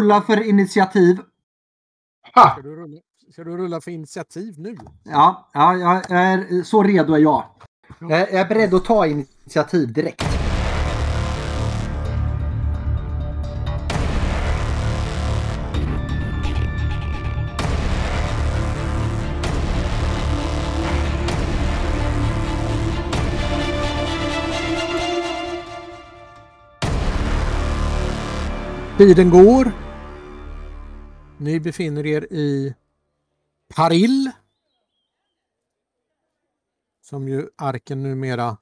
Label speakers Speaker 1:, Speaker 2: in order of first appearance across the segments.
Speaker 1: rulla för initiativ.
Speaker 2: Ha!
Speaker 3: Ska du, rulla, ska du rulla för initiativ nu?
Speaker 1: Ja, ja, jag är så redo är jag. Jag jag är beredd att ta initiativ direkt.
Speaker 3: Tiden går. Ni befinner er i Paril. Som ju arken numera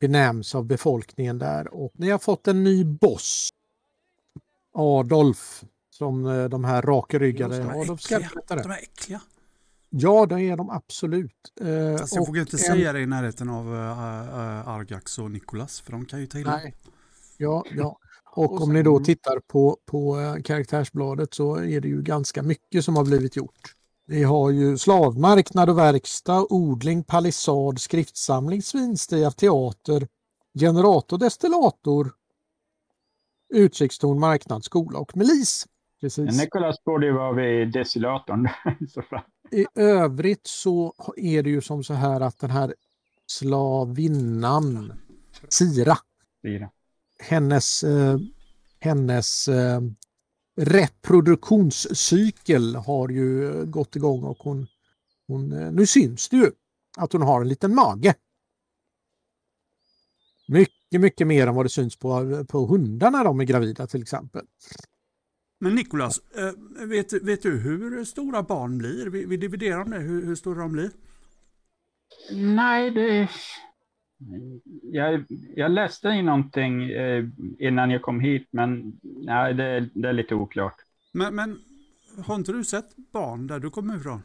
Speaker 3: benämns av befolkningen där. Och ni har fått en ny boss. Adolf. Som eh, de här rakryggade
Speaker 4: De är
Speaker 3: Adolf
Speaker 4: äckliga.
Speaker 3: skarprättare.
Speaker 4: De är äckliga.
Speaker 3: Ja, det är de absolut. Eh,
Speaker 4: Fast jag vågar inte
Speaker 3: en-
Speaker 4: säga det i närheten av uh, Argax och Nikolas, för de kan ju ta illa.
Speaker 3: Nej. Ja, ja. Och,
Speaker 1: Och
Speaker 3: om
Speaker 1: sen-
Speaker 3: ni då tittar på, på eh, karaktärsbladet så är det ju ganska mycket som har blivit gjort. Vi har ju slavmarknad och verkstad, odling, palissad, skriftsamling, svinstia, teater, generator, destillator, utsiktstorn, marknad, skola och milis. Precis.
Speaker 5: Nikolas borde ju vara vid destillatorn. i
Speaker 3: övrigt så är det ju som så här att den här slavinnan Sira
Speaker 5: Fyra.
Speaker 3: Hennes, eh, hennes eh, reproduktionscykel har ju eh, gått igång och hon, hon, eh, nu syns det ju att hon har en liten mage. Mycket, mycket mer än vad det syns på, på hundar när de är gravida till exempel.
Speaker 4: Men Nikolas, eh, vet, vet du hur stora barn blir? Vi, vi dividerar om det, hur, hur stora de blir.
Speaker 5: Nej, det... Jag, jag läste i någonting eh, innan jag kom hit, men nej, det, det är lite oklart.
Speaker 4: Men, men har inte du sett barn där du kommer ifrån?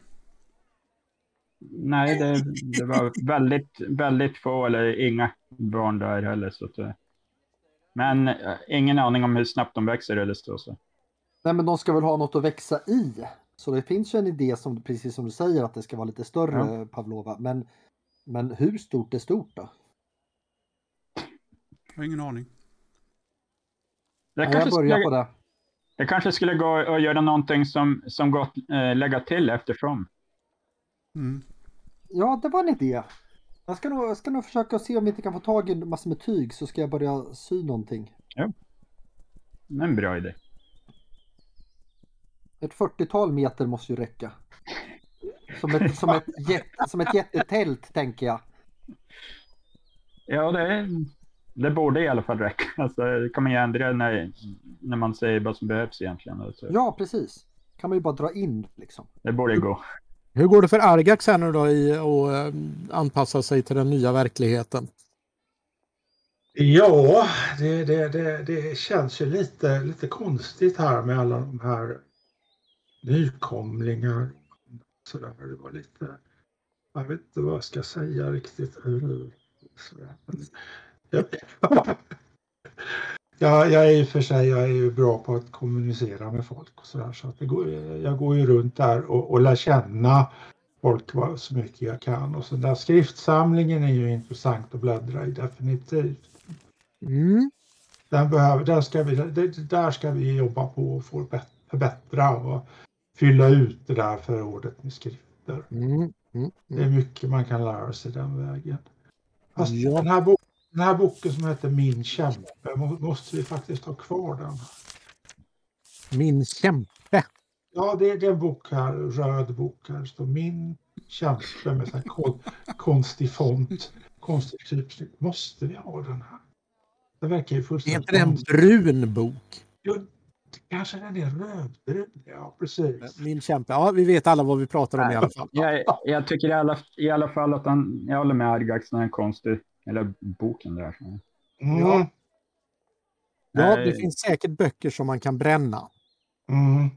Speaker 5: Nej, det, det var väldigt, väldigt få eller inga barn där heller. Så att, eh, men eh, ingen aning om hur snabbt de växer eller så. så.
Speaker 1: Nej, men de ska väl ha något att växa i. Så det finns ju en idé som precis som du säger att det ska vara lite större Pavlova. Men, men hur stort är stort då?
Speaker 4: Jag har ingen aning.
Speaker 5: Det
Speaker 1: Ja,
Speaker 5: kanske,
Speaker 1: jag börjar
Speaker 5: skulle,
Speaker 1: på det.
Speaker 5: det kanske skulle gå att göra någonting som, som gått eh, lägga till eftersom.
Speaker 4: Mm.
Speaker 1: Ja, det var en idé. Jag ska, nog, jag ska nog försöka se om vi inte kan få tag i en massa med tyg så ska jag börja sy någonting.
Speaker 5: Det är en bra idé.
Speaker 1: Ett 40-tal meter måste ju räcka. Som ett, som ett, jätte, som ett jättetält tänker jag.
Speaker 5: Ja, det, det borde i alla fall räcka. Alltså, det kan man ju ändra när, när man säger vad som behövs egentligen. Alltså,
Speaker 1: Ja, precis. Kan man ju bara dra in liksom.
Speaker 5: Det borde ju gå.
Speaker 3: Hur går det för Argax här nu då i att eh, anpassa sig till den nya verkligheten?
Speaker 2: Ja, det, det, det, det känns ju lite, lite konstigt här med alla de här nykomlingar. Så där. Det var lite, jag vet inte vad jag ska säga riktigt. Så där. Jag, jag, är och för sig jag är ju bra på att kommunicera med folk och så där. Så att det går, jag går ju runt där och, och lär känna folk så mycket jag kan. Och så där skriftsamlingen är ju intressant att bläddra i definitivt.
Speaker 3: Mm.
Speaker 2: Den behöver, där, ska vi, det, där ska vi jobba på och få förbättra och fylla ut det där förrådet med skrifter.
Speaker 3: Mm. Mm.
Speaker 2: Det är mycket man kan lära sig den vägen. Fast
Speaker 3: Ja.
Speaker 2: den, här den här boken som heter Min kämpe må- måste vi faktiskt ha kvar den.
Speaker 3: Min kämpe.
Speaker 2: Ja, det, det är en bok här, röd bok här. Det står Min kämpe med så här kon, konstig font, konstig typsnitt. Måste vi ha den här? Det verkar ju
Speaker 3: Är
Speaker 2: fullständigt
Speaker 3: inte det en brun bok?
Speaker 2: Jo, Kanske den är rödbrun. Ja, precis.
Speaker 3: Min kämpe. Ja, vi vet alla vad vi pratar om i alla fall.
Speaker 5: Jag, jag tycker i alla, i alla fall att han, jag håller med Argax, den är konstig. Eller boken där.
Speaker 2: Mm.
Speaker 3: Ja. Ja, det finns säkert böcker som man kan bränna.
Speaker 2: Mm.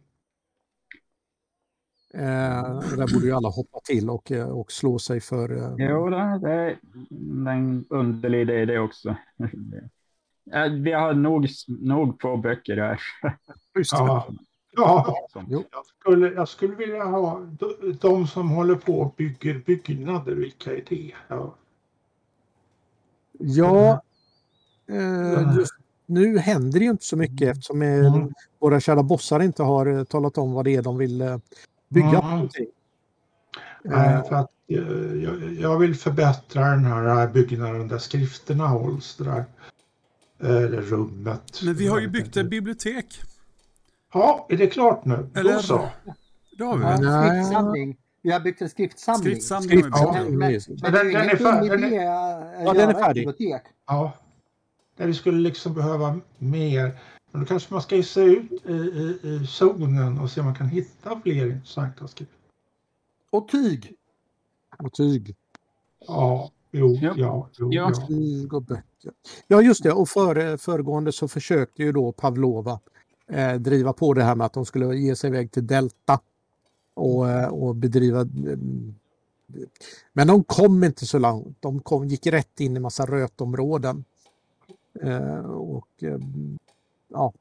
Speaker 3: Eh, där borde ju alla hoppa till och, eh, och slå sig för... Eh,
Speaker 5: Jo, det, det är en underlig idé det också. Vi har nog, nog få böcker här.
Speaker 3: just det.
Speaker 2: Ja. Ja, jag skulle, jag skulle vilja ha de, de som håller på och bygger byggnader. Vilka är det? Ja.
Speaker 3: Ja, eh, just, nu händer det ju inte så mycket eftersom eh,
Speaker 2: Mm.
Speaker 3: våra kära bossar inte har eh, talat om vad det är de vill eh, bygga.
Speaker 2: Mm.
Speaker 3: någonting.
Speaker 2: Nej, för att jag, jag vill förbättra den här byggnaden där skrifterna hålls. det Där. Eller rummet.
Speaker 4: Men vi har ju byggt ett bibliotek.
Speaker 2: Ja, är det klart nu?
Speaker 4: Eller-
Speaker 2: Då så.
Speaker 4: Det har vi
Speaker 1: Ja,
Speaker 4: väl?
Speaker 3: Nej.
Speaker 1: Vi har byggt en skriftsamling.
Speaker 4: Skriftsamling.
Speaker 3: Skriftsamling.
Speaker 1: Men, men, men
Speaker 2: den- den är fär-
Speaker 1: dum
Speaker 2: den är-
Speaker 3: Ja, den är färdig.
Speaker 1: bibliotek.
Speaker 2: Ja. Där vi skulle liksom behöva mer. Men då kanske man ska ge sig ut i, i, i zonen och se om man kan hitta fler intressanta skrifter.
Speaker 1: Och tyg.
Speaker 3: Och tyg.
Speaker 2: Ja, jo,
Speaker 5: Ja.
Speaker 2: ja, jo,
Speaker 5: Ja.
Speaker 2: ja.
Speaker 3: Tyg och böcker. Ja just det, och före, föregående så försökte ju då Pavlova eh, driva på det här med att de skulle ge sig iväg till Delta och, eh, och bedriva mm, men de kom inte så långt. De kom, gick rätt in i massa rötområden. Eh, och eh, ja,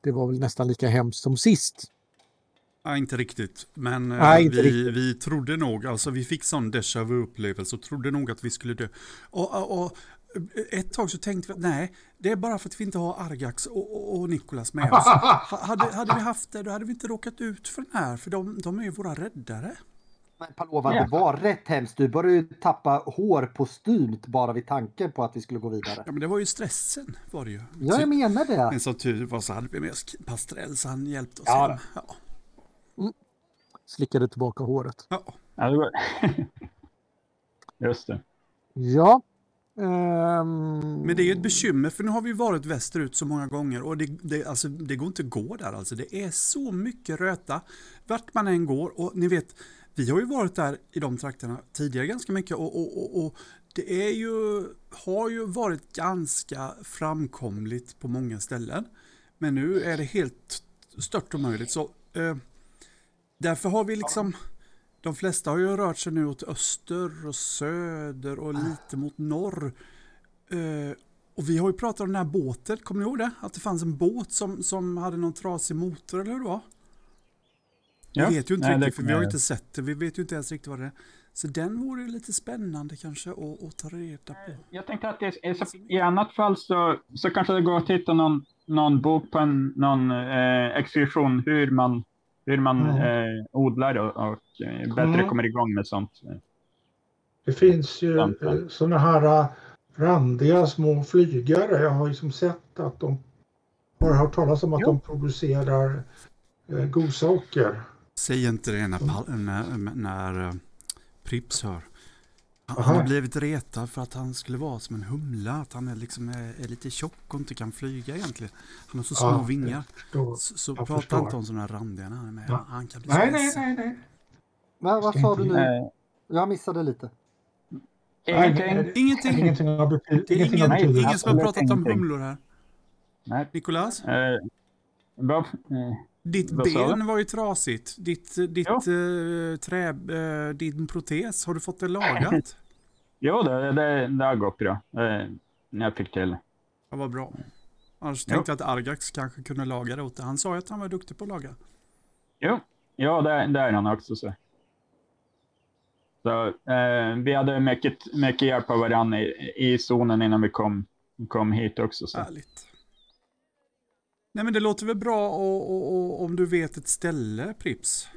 Speaker 3: det var väl nästan lika hemskt som sist.
Speaker 4: Ja, inte riktigt. Men eh,
Speaker 3: Nej, inte
Speaker 4: vi,
Speaker 3: riktigt.
Speaker 4: vi trodde nog, alltså vi fick sån déjà vu-upplevelse och trodde nog att vi skulle dö. Och, och, och ett tag så tänkte vi att nej, det är bara för att vi inte har Argax och, och, och Nikolas med oss. Ha- Hade, hade vi haft det, då hade vi inte råkat ut för den här, för de, de är ju våra räddare.
Speaker 1: Men Palova,
Speaker 5: Ja.
Speaker 1: det var rätt hemskt. Du började ju tappa hår postumt bara vid tanken på att vi skulle gå vidare.
Speaker 4: Ja, men det var ju stressen, var det ju.
Speaker 1: Ja, jag menar det.
Speaker 4: Men som tur var så hade vi med oss Pastrell, så han hjälpte oss
Speaker 1: Ja,
Speaker 4: hem. Ja.
Speaker 3: Slickade tillbaka håret.
Speaker 4: Ja.
Speaker 5: Ja, det var... Just det.
Speaker 3: Ja. Ehm,
Speaker 4: Men det är ju ett bekymmer för nu har vi varit västerut så många gånger och det, det, alltså, det går inte att gå där alltså. Det är så mycket röta vart man än går och ni vet vi har ju varit där i de trakterna tidigare ganska mycket och, och, och, och det är ju, har ju varit ganska framkomligt på många ställen. Men nu är det helt stört omöjligt så eh, därför har vi liksom de flesta har ju rört sig nu åt öster och söder och lite mot norr. Eh, och vi har ju pratat om den här båten, kommer ni ihåg det? Att det fanns en båt som, som hade någon trasig motor eller hur det var?
Speaker 5: Ja.
Speaker 4: Vi vet ju inte
Speaker 5: Nej,
Speaker 4: riktigt för vi har ju inte sett det. Vi vet ju inte ens riktigt vad det är. Så den vore ju lite spännande kanske att, att ta reda på.
Speaker 5: Jag tänkte att det är så, i annat fall så, så kanske det går att hitta någon, någon bok på en, någon eh, expedition hur man, hur man
Speaker 2: Mm.
Speaker 5: eh, odlar och, och eh, bättre
Speaker 2: Mm.
Speaker 5: kommer igång med sånt.
Speaker 2: Det finns ju eh, sådana här eh, randiga små flygare. Jag har ju som sett att de har hört talas om att
Speaker 5: Jo.
Speaker 2: de producerar eh, godsaker.
Speaker 4: Säg inte det när, Pal- när, när Prips hör. Han,
Speaker 2: Aha.
Speaker 4: har blivit retad för att han skulle vara som en humla. Att han är, liksom är, är lite tjock och inte kan flyga egentligen. Han har så små
Speaker 2: Ja,
Speaker 4: vingar. Så, så
Speaker 2: jag
Speaker 4: prata inte om sådana randiga när han är med.
Speaker 2: Ja.
Speaker 4: Han kan bli
Speaker 2: nej, nej, nej, nej.
Speaker 1: Men vad sa du nu? Jag missade lite.
Speaker 5: ingenting.
Speaker 4: Ingenting.
Speaker 2: Ingenting
Speaker 4: Det är ingen,
Speaker 5: Nej,
Speaker 4: ingen som har pratat om
Speaker 5: ingenting.
Speaker 4: humlor här.
Speaker 5: Nej.
Speaker 4: Nikolas?
Speaker 5: Eh, vad, eh,
Speaker 4: Ditt ben var ju trasigt. Ditt, ditt eh, trä, eh, din protes, har du fått det lagat?
Speaker 5: Jo, det, det, det har gått bra. När jag fick till.
Speaker 4: Ja, vad bra. Annars tänkte jag att Argax kanske kunde laga det åt dig. Han sa ju att han var duktig på att laga.
Speaker 5: Jo, ja, det, det är han också. Så, så eh, vi hade mycket, mycket hjälp av varandra i, i zonen innan vi kom, kom hit också. Så.
Speaker 4: Härligt. Nej men det låter väl bra och, och, och, om du vet ett ställe, Prips.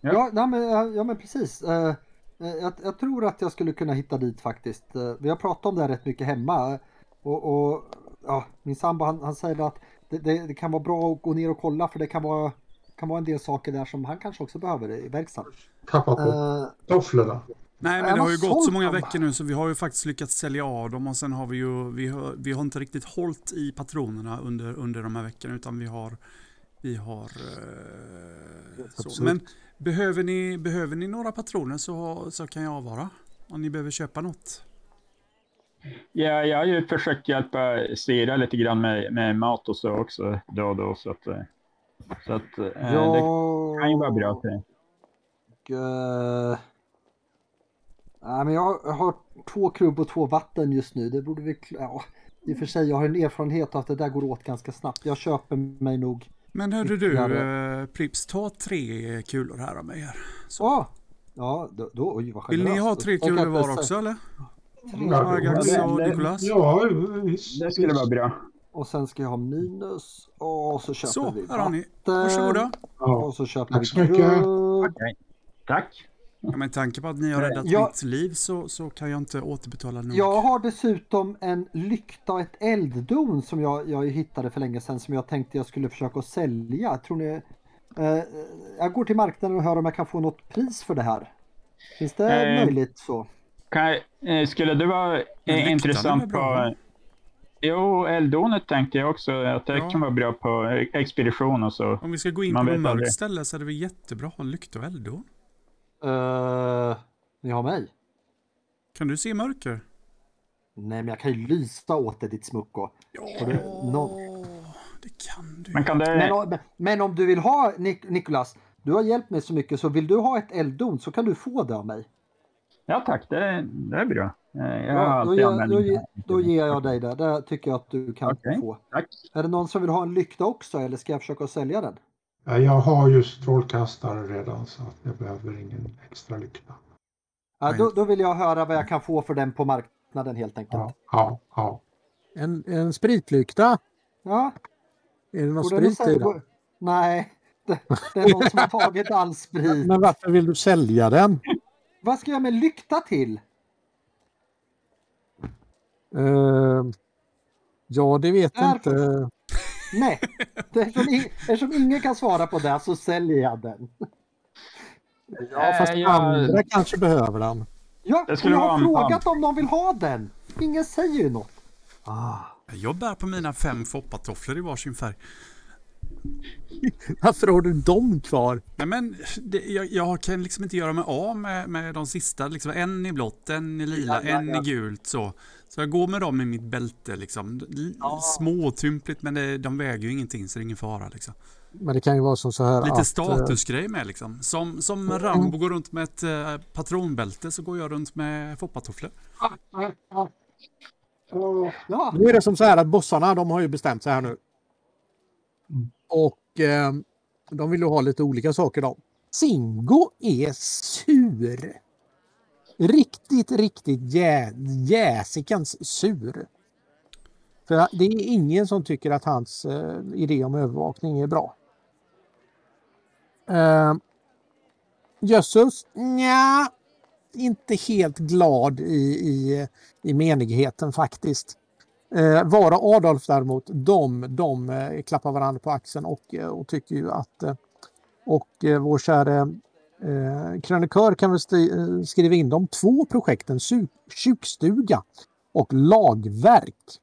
Speaker 5: Ja.
Speaker 1: Ja, nej, men, ja, men precis. Eh, jag, jag tror att jag skulle kunna hitta dit faktiskt. Eh, vi har pratat om det här rätt mycket hemma. eh, Och, och ja, min sambo han, han säger att det, det, det kan vara bra att gå ner och kolla för det kan vara, kan vara en del saker där som han kanske också behöver i verkstaden.
Speaker 2: Tappat på
Speaker 1: Eh,
Speaker 2: tofflorna.
Speaker 4: Nej men det har ju gått så många veckor nu så vi har ju faktiskt lyckats sälja av dem och sen har vi ju, vi har, vi har inte riktigt hållit i patronerna under, under de här veckorna utan vi har, vi har eh, så. Men behöver ni, behöver ni några patroner så, så kan jag avvara. Om ni behöver köpa något.
Speaker 5: Ja, jag har ju försökt hjälpa Sira lite grann med, med mat och så också då och då. Så att, eh, så att eh,
Speaker 1: ja,
Speaker 5: det kan ju vara bra. Till.
Speaker 1: eh, nej, men jag har, två krubb och två vatten just nu. Det borde vi... Ja, I och för sig, jag har en erfarenhet av att det där går åt ganska snabbt. Jag köper mig nog...
Speaker 4: Men hörde du,
Speaker 1: Ytterligare.
Speaker 4: eh, Prips, ta tre kulor här av mig här. Så.
Speaker 1: Ja, ja då, då oj vad
Speaker 4: Vill ni
Speaker 1: generöst.
Speaker 4: ha tre kulor var också eller?
Speaker 2: Ja,
Speaker 4: Argax
Speaker 5: det-
Speaker 4: och Nikolas.
Speaker 2: Ja, visst.
Speaker 5: Det skulle vara bra.
Speaker 1: Och sen ska jag ha minus. Och så köper
Speaker 4: Så,
Speaker 1: vi
Speaker 4: här har ni.
Speaker 1: vatten.
Speaker 4: Varsågoda.
Speaker 2: Ja.
Speaker 1: Och så köper
Speaker 2: Tack
Speaker 1: vi
Speaker 2: så mycket.
Speaker 1: gröt.
Speaker 5: Tack.
Speaker 4: Ja, med tanke på att ni har räddat
Speaker 1: Ja.
Speaker 4: mitt liv så, så kan jag inte återbetala nog.
Speaker 1: Jag har dessutom en lykta och ett elddon som jag, jag hittade för länge sedan som jag tänkte jag skulle försöka sälja. Tror ni, eh, jag går till marknaden och hör om jag kan få något pris för det här. Finns det
Speaker 5: Eh,
Speaker 1: möjligt så?
Speaker 5: Kan, eh, skulle du vara
Speaker 4: Men
Speaker 5: eh, intressant på... Jo, eldonet tänkte jag också att det
Speaker 4: Ja.
Speaker 5: kan vara bra på eh, expedition och så.
Speaker 4: Om vi ska gå in
Speaker 5: Man
Speaker 4: på mörkt ställe så är det väl jättebra att ha lykta och elddon.
Speaker 1: Uh, ni har mig?
Speaker 4: Kan du se mörker?
Speaker 1: Nej men jag kan ju lysa åt dig ditt smucko.
Speaker 4: Ja,
Speaker 1: du någon-
Speaker 4: det kan du.
Speaker 5: Men kan
Speaker 1: Men,
Speaker 5: det...
Speaker 1: om- men om du vill ha Nik- Nikolas, du har hjälpt mig så mycket så vill du ha ett elddon så kan du få det av mig.
Speaker 5: Ja tack, det, det är bra. Eh, Jag har
Speaker 1: Ja, då, ger, då,
Speaker 5: det.
Speaker 1: då ger jag dig det. Det tycker jag att du kan
Speaker 5: Okej.
Speaker 1: få.
Speaker 5: Tack.
Speaker 1: Är det någon som vill ha en lykta också eller ska jag försöka sälja den?
Speaker 2: Ja, Jag har ju strålkastare redan så att jag behöver ingen extra lykta.
Speaker 1: Ja, då, då vill jag höra vad jag kan få för den på marknaden helt enkelt.
Speaker 2: Ja, ja, ja.
Speaker 3: En, en spritlykta.
Speaker 1: Ja,
Speaker 3: Är det någon
Speaker 1: borde
Speaker 3: sprit i den?
Speaker 1: Nej, det, det är någon som har tagit all sprit.
Speaker 3: Men varför vill du sälja den?
Speaker 1: Vad ska jag med lykta till?
Speaker 3: Eh, ja, det vet jag inte.
Speaker 1: Nej, det är som, ing- eftersom ingen kan svara på det så säljer jag den.
Speaker 3: Ja, fast
Speaker 5: Eh, jag-
Speaker 3: andra kanske behöver den.
Speaker 1: Ja,
Speaker 5: Det skulle
Speaker 1: jag har frågat om de vill ha den. Ingen säger ju något. Ah.
Speaker 4: Jag bär på mina fem foppatofflor i varsin färg.
Speaker 3: Varför har du dem kvar?
Speaker 4: Nej, men det, jag, jag kan liksom inte göra mig av med, med de sista. Liksom, en i blått, en i lila,
Speaker 1: Ja, ja,
Speaker 4: en i gult. Så. Så jag går med dem i mitt bälte. Liksom.
Speaker 1: Ja.
Speaker 4: Småtympligt, men det, de väger ju ingenting så det är ingen fara. Liksom.
Speaker 3: Men det kan ju vara som så här
Speaker 4: Lite
Speaker 3: att... eh,
Speaker 4: statusgrej med. Liksom. Som, som Rambo går runt med ett eh, patronbälte så går jag runt med foppatofflor.
Speaker 1: Ja,
Speaker 3: Nu är det som så här att bossarna de har ju bestämt sig här nu. Och eh, de vill ju ha lite olika saker då. Singo är sur. Riktigt, riktigt jä, jäsikens sur. För det är ingen som tycker att hans eh, idé om övervakning är bra. Eh, Jösses, nja, inte helt glad i, i, i menigheten faktiskt. Eh, Vara och Adolf däremot, de, de eh, klappar varandra på axeln och, eh, och tycker ju att eh, och eh, vår käre eh, krönikör kan väl eh, skriva in de två projekten, sjukstuga och lagverk.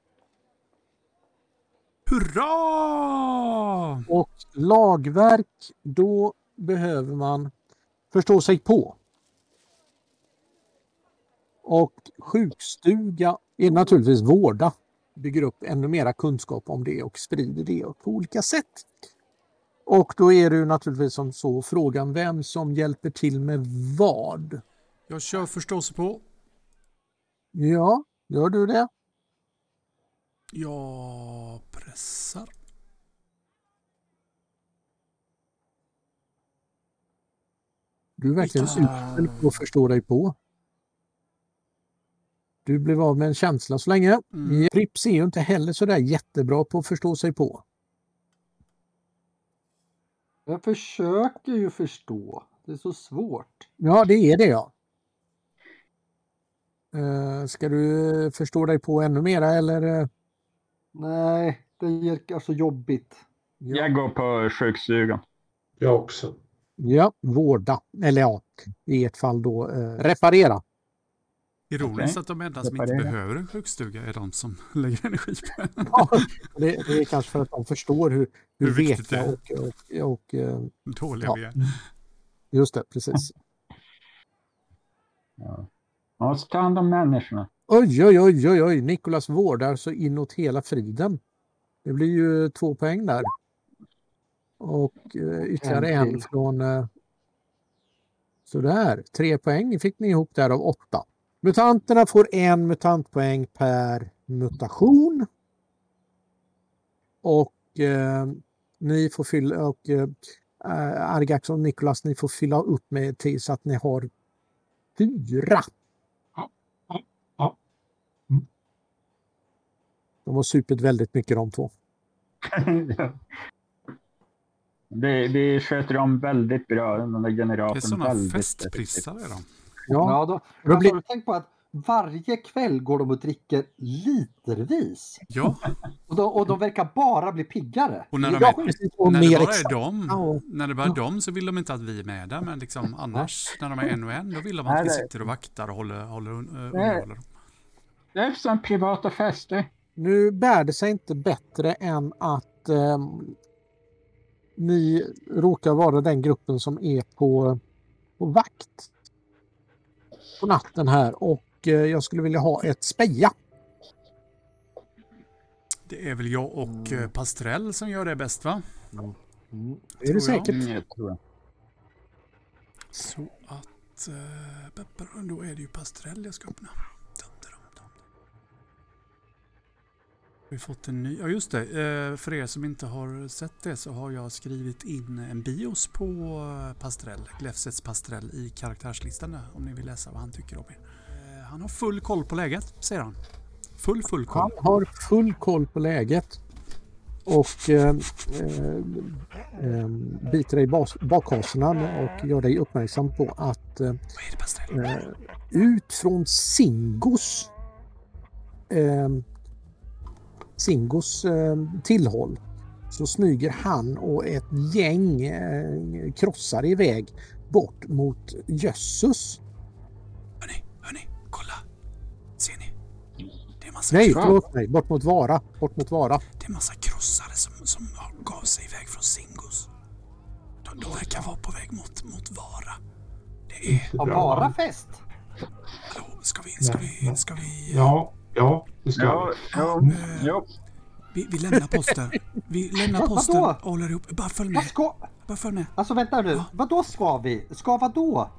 Speaker 4: Hurra!
Speaker 3: Och lagverk, då behöver man förstå sig på. Och sjukstuga är naturligtvis vårda. Bygger upp ännu mera kunskap om det och sprider det på olika sätt. Och då är det ju naturligtvis som så frågan vem som hjälper till med vad.
Speaker 4: Jag kör förståelse på.
Speaker 3: Ja, gör du det?
Speaker 4: Jag pressar.
Speaker 3: Du är verkligen usel på att förstå dig på. Du blev av med en känsla så länge.
Speaker 4: Mm.
Speaker 3: Prips är ju inte heller så där jättebra på att förstå sig på.
Speaker 1: Jag försöker ju förstå. Det är så svårt.
Speaker 3: Ja, det är det ja. Uh, ska du förstå dig på ännu mera eller?
Speaker 1: Nej, det ger så jobbigt.
Speaker 3: ja.
Speaker 5: Jag går på sjukstugan.
Speaker 2: Jag också.
Speaker 3: ja, vårda. Eller ja, i ett fall då eh, reparera.
Speaker 4: Ironiskt
Speaker 5: Okej.
Speaker 4: att de enda som inte behöver en sjukstuga är de som lägger energi på den.
Speaker 3: Ja, det, det är kanske för att de förstår hur, hur,
Speaker 4: Hur viktigt det är.
Speaker 3: och, och, och eh,
Speaker 4: Dåliga
Speaker 3: Ja.
Speaker 4: vi är.
Speaker 3: just det, precis.
Speaker 5: Ja. Man måste ta hand om människorna.
Speaker 3: Oj, oj, oj, oj, oj, Nikolas vårdar så inåt hela friden. Det blir ju två poäng där. Och eh, ytterligare
Speaker 1: En
Speaker 3: en från... Eh, sådär, tre poäng fick ni ihop där av åtta. Mutanterna får en mutantpoäng per mutation. Och eh, ni får fylla... Och, eh, Argax och Nikolas, ni får fylla upp med till så att ni har fyra. De har supit väldigt mycket de två.
Speaker 5: det, det sköter de väldigt bra, den där
Speaker 4: Det
Speaker 5: generatorn.
Speaker 4: är sådana
Speaker 5: väldigt
Speaker 4: festprissar är de.
Speaker 3: Ja,
Speaker 1: Ja, då,
Speaker 3: då
Speaker 1: men
Speaker 3: blir-
Speaker 1: har du tänkt på att varje kväll går de och dricker litervis?
Speaker 4: Ja,
Speaker 1: Och de, och de verkar bara bli piggare.
Speaker 4: och när de är när det bara är dem,
Speaker 3: Ja.
Speaker 4: när det bara är dem så vill de inte att vi är med där, men liksom annars när de är en och en, då vill de att vi
Speaker 5: det-
Speaker 4: sitter och vaktar och håller, håller
Speaker 5: Nej.
Speaker 4: underhåller dem.
Speaker 5: Det är som privata fester.
Speaker 3: Nu bär det sig inte bättre än att ehm, ni råkar vara den gruppen som är på, på vakt på natten här och eh, jag skulle vilja ha ett speja.
Speaker 4: Det är väl jag och eh, Pastrell som gör det bäst va?
Speaker 1: Mm.
Speaker 3: Är
Speaker 4: Tror
Speaker 3: det
Speaker 4: jag.
Speaker 3: säkert?
Speaker 5: Mm, jag tror jag.
Speaker 4: Så att... Peppar, då är det ju Pastrell jag ska öppna. Vi fått en ny... Ja just det, eh, för er som inte har sett det så har jag skrivit in en bios på eh, Pastrell, Glefsets Pastrell i karaktärslistan om ni vill läsa vad han tycker om er. Eh, Han har full koll på läget, säger han. Full, full koll.
Speaker 3: Han har full koll på läget och eh, eh, biter dig i bas- bakhasorna och gör dig uppmärksam på att eh, ut från Singos eh, Singos eh, tillhåll så smyger han och ett gäng eh, krossar iväg bort mot Jössus.
Speaker 4: Hörni, hörni, kolla. Ser ni? Det är massa,
Speaker 3: Nej, förlåt mig. Bort mot Vara. Bort mot Vara.
Speaker 4: det är massa krossare som, som har- gav sig iväg från Singos. De, de verkar vara på väg mot, mot Vara. Det är...
Speaker 1: Ja, bara fest.
Speaker 4: Hallå, ska vi... Ska vi... Ska vi...
Speaker 2: Ja, ja, det ska
Speaker 5: Ja,
Speaker 2: vi.
Speaker 5: ja,
Speaker 4: eh,
Speaker 5: ja.
Speaker 4: Vi, vi lämnar posten. Vi lämnar
Speaker 1: Vad-
Speaker 4: posten
Speaker 1: vadå?
Speaker 4: och håller ihop. Bara följ
Speaker 1: Vad
Speaker 4: med.
Speaker 1: ska...
Speaker 4: Bara följ med.
Speaker 1: Alltså vänta nu.
Speaker 4: Ja.
Speaker 1: Vad då ska vi? Ska vad då?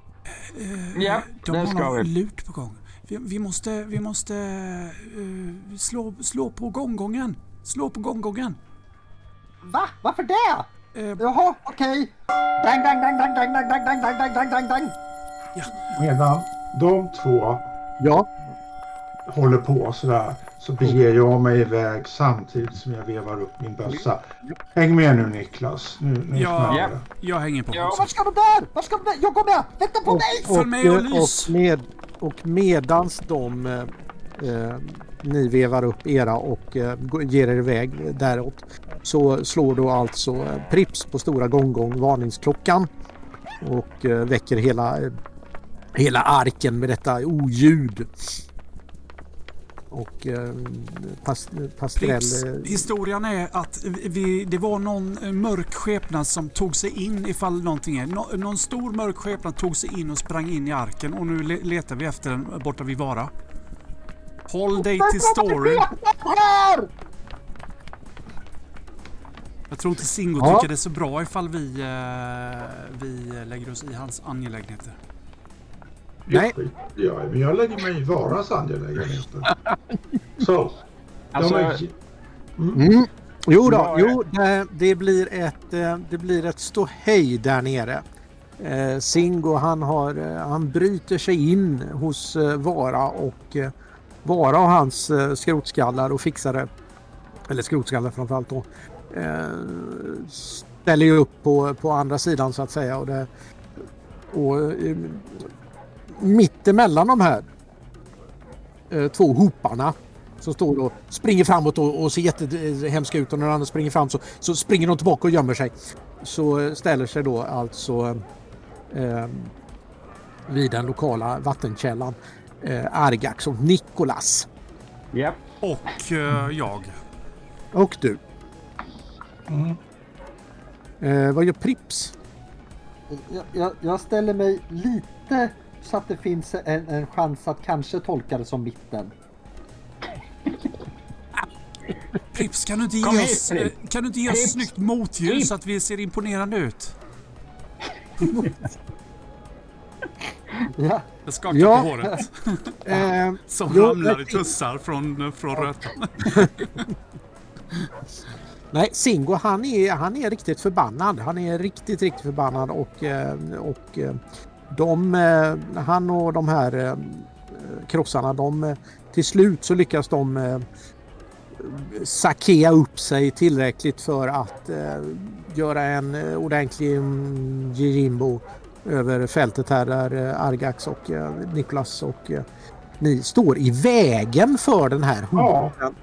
Speaker 4: Eh,
Speaker 5: Ja,
Speaker 4: de
Speaker 5: det
Speaker 4: har
Speaker 5: ska
Speaker 4: någon
Speaker 5: vi.
Speaker 4: lut på gång. Vi, vi måste... Vi måste... eh, slå, slå på gånggången. Slå på gånggången.
Speaker 1: Va? Varför det?
Speaker 4: Eh,
Speaker 1: Jaha, okej. Dang, dang, dang, dang, dang, dang, dang, dang, dang, dang, dang, dang.
Speaker 2: Medan de två
Speaker 3: Ja,
Speaker 2: håller på sådär så beger jag mig iväg samtidigt som jag vevar upp min bössa. Häng med nu Niklas. Nu, nu
Speaker 4: Ja.
Speaker 2: det.
Speaker 4: jag hänger på.
Speaker 5: Ja.
Speaker 1: Vart ska de där? Vart ska de där? Jag går med! Vänta på
Speaker 3: och,
Speaker 1: mig!
Speaker 4: Följ med och
Speaker 3: och,
Speaker 4: lys.
Speaker 3: och, med, och medans de eh, eh, ni vevar upp era och eh, ger er iväg däråt så slår då alltså eh, Prips på stora gånggång varningsklockan och eh, väcker hela, eh, hela arken med detta oljud. Och eh, pas, Pastrell...
Speaker 4: Prips, historien är att vi, det var någon eh, mörk skepnad som tog sig in ifall någonting är. Nå, någon stor mörk skepnad tog sig in och sprang in i arken och nu le, letar vi efter den borta vid Vara. Håll dig till storyn. Jag tror inte Singo
Speaker 3: Ja.
Speaker 4: tycker det är så bra ifall vi, eh, vi lägger oss i hans angelägenheter.
Speaker 3: Nej.
Speaker 2: Ja, men jag lägger mig i Varas angelägenheter. Så.
Speaker 5: Alltså,
Speaker 2: de är,
Speaker 3: Mm. Jo då, jo, det, det blir ett, eh, det blir ett ståhej där nere. Eh, Singo han, har, eh, han bryter sig in hos Vara och Vara och hans skrotskallar och fixare, eller skrotskallar framförallt då, eh, ställer ju upp på, på andra sidan så att säga. Och, det, och mitt emellan de här eh, två hoparna som står och springer framåt och, och ser jättehemska ut och när den andra springer fram så, så springer de tillbaka och gömmer sig. Så eh, ställer sig då alltså eh, vid den lokala vattenkällan eh, Argax och Nikolas.
Speaker 5: Japp.
Speaker 4: Och eh, jag.
Speaker 3: Och du.
Speaker 2: mm,
Speaker 3: Eh, vad gör Prips?
Speaker 1: Jag, jag, jag ställer mig lite så att det finns en, en chans att kanske tolka det som mitten.
Speaker 4: Prips, kan du inte ge oss, eh, kan du inte ge oss snyggt motljus så att vi ser imponerande ut?
Speaker 1: Ja,
Speaker 4: Jag skakar
Speaker 3: Ja.
Speaker 4: på håret.
Speaker 3: Eh,
Speaker 4: Som
Speaker 3: Jo,
Speaker 4: ramlar i tussar från, från rötan.
Speaker 3: nej, Singo han är, han är riktigt förbannad. Han är riktigt, riktigt förbannad och, eh, och eh, de, eh, han och de här eh, krossarna, de, eh, till slut så lyckas de sakea upp sig tillräckligt för att göra en ordentlig jimbo över fältet här där Argax och Niklas och ni står i vägen för den här
Speaker 2: Ja.
Speaker 3: hunden.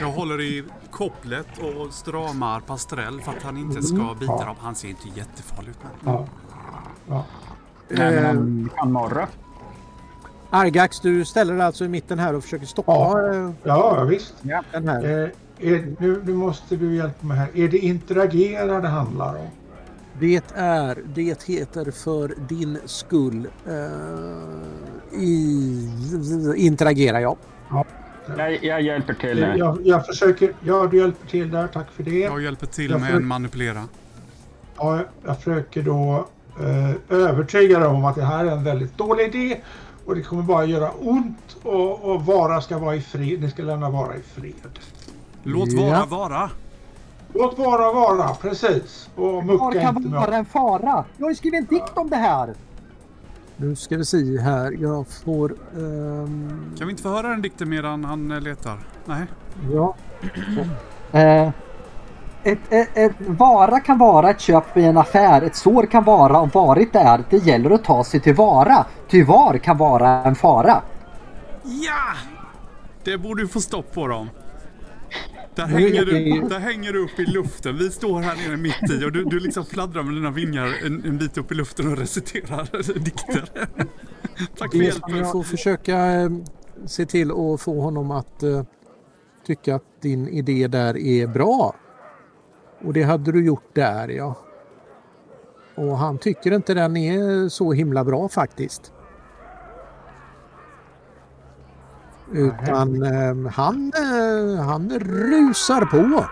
Speaker 4: Jag håller i kopplet och stramar Pastrell för att han inte ska bita
Speaker 2: Ja.
Speaker 4: dem. Han ser inte jättefarlig ut. Men...
Speaker 2: Ja. Ja.
Speaker 5: Nej, men
Speaker 3: Eh,
Speaker 5: han kan morra.
Speaker 3: Argax, du ställer dig alltså i mitten här och försöker stoppa
Speaker 2: Ja.
Speaker 3: eh,
Speaker 2: ja, visst.
Speaker 3: den här.
Speaker 2: Eh, är, nu, nu måste du hjälpa mig här. Är det interagera det handlar om?
Speaker 3: Det är, det heter för din skull eh, i, interagera jag.
Speaker 5: Jag, jag hjälper till. Här.
Speaker 2: Jag, jag försöker... Ja, du hjälper till där. Tack för det.
Speaker 4: Jag hjälper till
Speaker 2: Jag
Speaker 4: med en manipulera.
Speaker 2: Ja, jag försöker då eh, övertyga dem om att det här är en väldigt dålig idé och det kommer bara göra ont och, och Vara ska vara i fred. Ni ska lämna Vara i fred.
Speaker 4: Låt
Speaker 3: Ja.
Speaker 4: vara vara.
Speaker 2: Låt Vara vara, precis. Och
Speaker 1: Var
Speaker 2: mucka
Speaker 1: kan
Speaker 2: inte med
Speaker 1: vara en fara? Jag har ju skrivit en dikt om det här.
Speaker 3: Nu ska vi se här. Jag får... ehm,
Speaker 4: Kan vi inte få höra den dikten medan han eh, letar? Nej.
Speaker 3: ja,
Speaker 1: Eh, ett, ett, ett vara kan vara ett köp i en affär. Ett sår kan vara om varit där. Det gäller att ta sig till vara. Ty var kan vara en fara.
Speaker 4: Ja! Det borde ju få stopp på dem. Där hänger, du, där hänger du upp i luften. Vi står här nere mitt i och du, du liksom fladdrar med dina vingar en, en bit upp i luften och reciterar dikter. Tack för hjälpen.
Speaker 3: jag får försöka eh, se till att få honom att eh, tycka att din idé där är bra. Och det hade du gjort där ja. Och han tycker inte den är så himla bra faktiskt. Utan eh, han, eh, han rusar på.